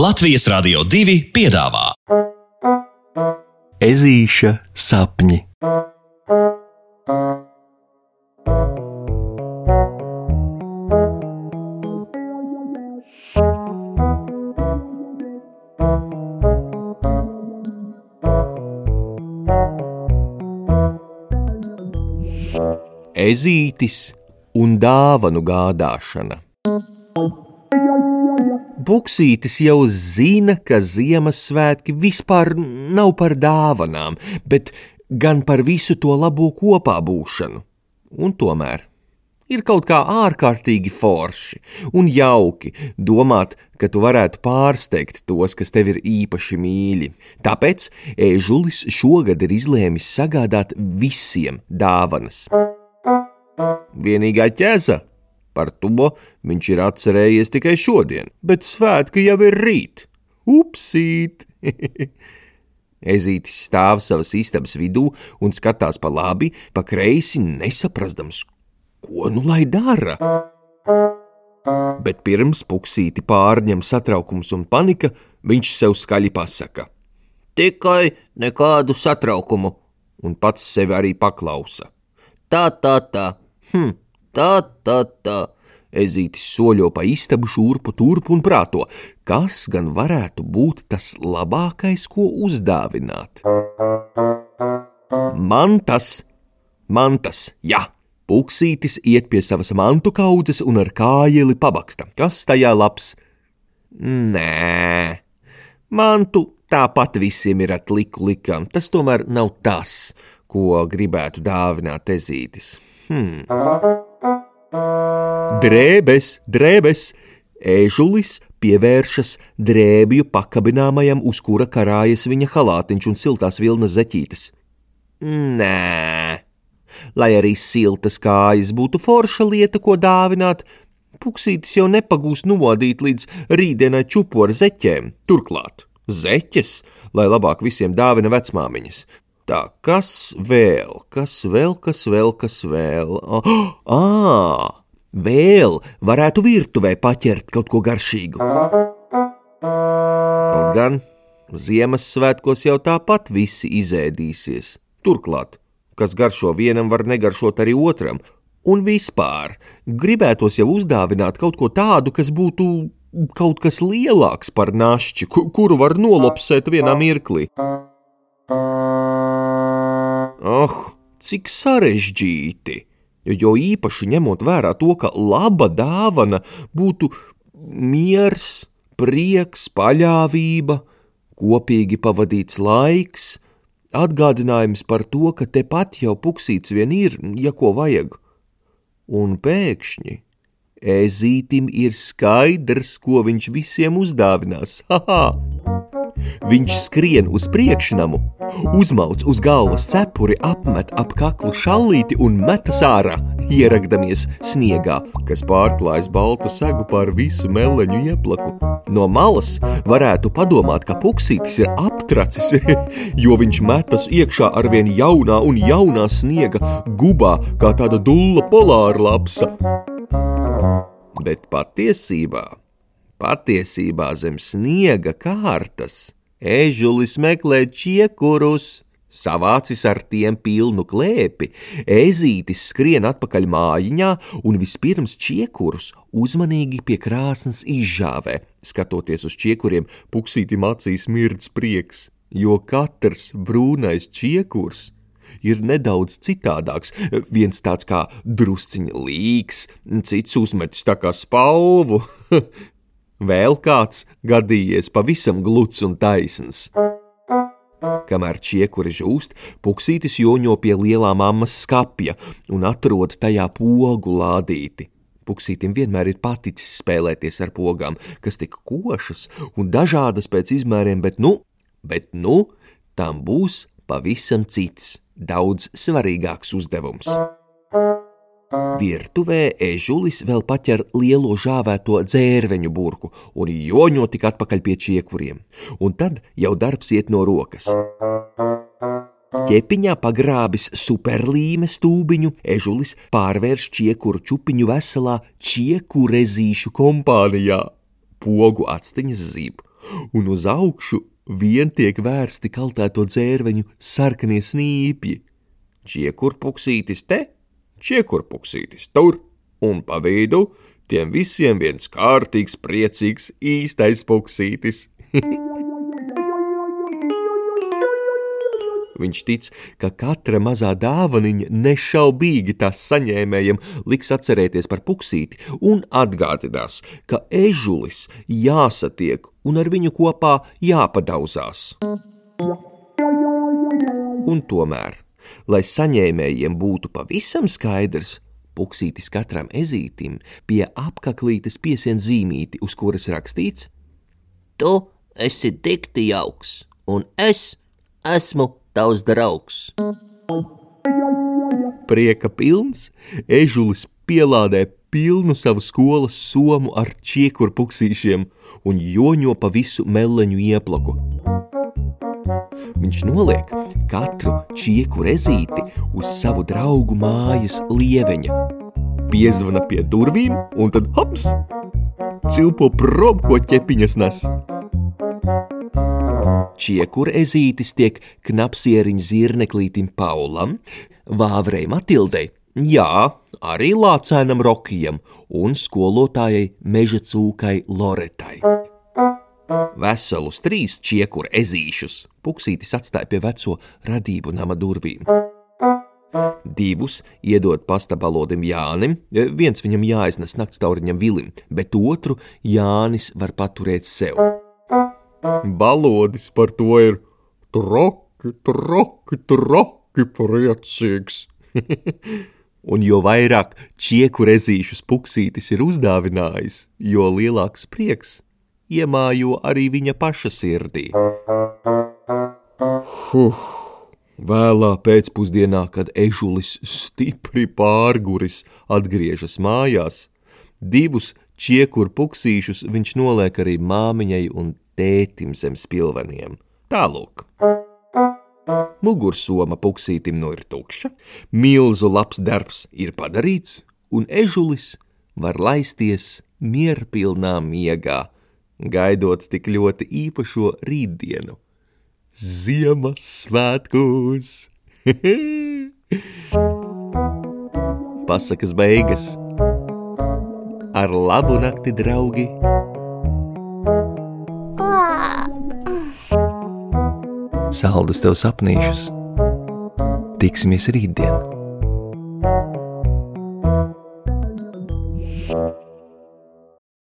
Latvijas Rādio 2 piedāvā Ezīša sapņi. Ezītis un dāvanu gādāšana. Buksītis jau zina, ka Ziemassvētki vispār nav par dāvanām, bet gan par visu to labo kopā būšanu. Un tomēr ir kaut kā ārkārtīgi forši un jauki domāt, ka tu varētu pārsteigt tos, kas tev ir īpaši mīļi. Tāpēc Ēžulis šogad ir izlēmis sagādāt visiem dāvanas. Vienīgā ķēza par to viņš ir atcerējies tikai šodien, bet svētki jau ir rīt. Upsīt! Ezītis stāv savas istabas vidū un skatās pa labi, pa kreisi, nesaprastams, ko nu lai dara. Bet pirms puksīti pārņem satraukums un panika, viņš sev skaļi pasaka: Tikai nekādu satraukumu, un pats sevi arī paklausa. Tā, tā, tā, hm, tā, tā, tā. Ezītis soļo pa istabu šurpu turpu un prāto, kas gan varētu būt tas labākais, ko uzdāvināt. Mantas, mantas, jā! Puksītis iet pie savas mantu kaudzes un ar kājieli pabaksta. Kas tajā labs? Nē, mantu tāpat visiem ir atliku likām. Tas tomēr nav tas, ko gribētu dāvināt ezītis. Hmm. Drēbes, drēbes! Ēžulis pievēršas drēbju pakabināmajam, uz kura karājas viņa halātiņš un siltās vilnas zeķītes. Nē, lai arī siltas kājas būtu forša lieta, ko dāvināt, puksītis jau nepagūs novadīt līdz rītdienai čupu ar zeķēm. Turklāt zeķes, lai labāk visiem dāvina vecmāmiņas. Tā, kas vēl, kas vēl, kas vēl, kas vēl? Ah, ah, vēl varētu virtuvē paķert kaut ko garšīgu. Kaut gan Ziemassvētkos jau tāpat visi izēdīsies. Turklāt, kas garšo vienam, var negaršot arī otram, un vispār gribētos jau uzdāvināt kaut ko tādu, kas būtu kaut kas lielāks par našķi, kuru var nolopsēt vienā mirklī. Ah, cik sarežģīti! jo īpaši ņemot vērā to, ka laba dāvana būtu miers, prieks, paļāvība, kopīgi pavadīts laiks, atgādinājums par to, ka tepat jau puksīts vien ir, ja ko vajag. Un pēkšņi ezītim ir skaidrs, ko viņš visiem uzdāvinās. Haha! Viņš skrien uz priekšnamu, uzmauc uz galvas cepuri, apmet ap kaklu šallīti un metas ārā, ieragdamies sniegā, kas pārklājas baltu segu pār visu meleņu ieplaku. No malas varētu padomāt, ka puksītis ir aptracis, jo viņš metas iekšā ar vien jaunā un jaunā sniega gubā, kā tāda dulla polāra lapsa. Bet patiesībā Patiesībā zem sniega kārtas ežulis meklē čiekurus. Savācis ar tiem pilnu klēpi, ezītis skrien atpakaļ mājiņā un vispirms čiekurus uzmanīgi pie krāsnes izžāvē. Skatoties uz čiekuriem, puksītim acīs mirdz prieks, jo katrs brūnais čiekurs ir nedaudz citādāks. Viens tāds kā drusciņa līks, cits uzmetis tā kā spalvu, vēl kāds gadījies pavisam gluds un taisns. Kamēr čiekuri žūst, puksītis joņo pie lielā mammas skapja un atrod tajā pogu lādīti. Puksītim vienmēr ir paticis spēlēties ar pogām, kas tik košas un dažādas pēc izmēriem, bet nu, bet nu, tam būs pavisam cits, daudz svarīgāks uzdevums. Virtuvē ežulis vēl paķer lielo žāvēto dzērveņu burku un joņo tik atpakaļ pie čiekuriem, un tad jau darbs iet no rokas. Ķepiņā pagrābis superlīmes stūbiņu, ežulis pārvērš čiekuru čupiņu veselā čieku rezīšu kompānijā. Pogu atsteņas zīb, un uz augšu vien tiek vērsti kaltēto dzērveņu sarkanie snīpji. Čiekurpuksītis te, čiekurpuksītis tur, un pa vidu tiem visiem viens kārtīgs, priecīgs, īstais puksītis. Viņš tic, ka katra mazā dāvaniņa nešaubīgi tās saņēmējiem liks atcerēties par puksīti un atgādinās, ka ežulis jāsatiek un ar viņu kopā jāpadauzās. Un tomēr, lai saņēmējiem būtu pavisam skaidrs, puksītis katram ezītim pie apaklītes piesien zīmīti, uz kuras rakstīts: Tu esi tik jauks, un es esmu tavs draugs. Prieka pilns, ežulis pielādē pilnu savu skolas somu ar čiekuru puksīšiem un joņo pa visu meleņu ieplaku. Viņš noliek katru čieku rezīti uz savu draugu mājas lieveņa. Piezvana pie durvīm un tad hops! Cilpo prom, ko ķepiņas nes. Čiekura ezītis tiek knapsieriņa zirneklītim Paulam, Vāvrei Matildei, jā, arī lācēnam Rokijam un skolotājai meža cūkai Loretai. Veselus trīs čiekura ezīšus puksītis atstāja pie veco radību nama durvīm. Divus iedod pastabalodim Jānim, viens viņam jāiznes naktstauriņam Vilim, bet otru Jānis var paturēt sev. Balodis par to ir troki, troki, troki priecīgs. Un jo vairāk čieku rezīšus puksītis ir uzdāvinājis, jo lielāks prieks iemājo arī viņa paša sirdī. Huh! Vēlā pēcpusdienā, kad ežulis stipri pārguris atgriežas mājās, divus čiekur puksīšus viņš noliek arī māmiņai un tētim zem spilveniem. Tālūk. Mugursoma puksītim nu ir tukša, milzu labs darbs ir padarīts, un ežulis var laisties mierpilnā miegā, gaidot tik ļoti īpašo rītdienu - Ziemassvētkus! Pasakas beigas! Ar labu nakti, draugi! Saldus tev sapnīšus! Tiksimies rītdien!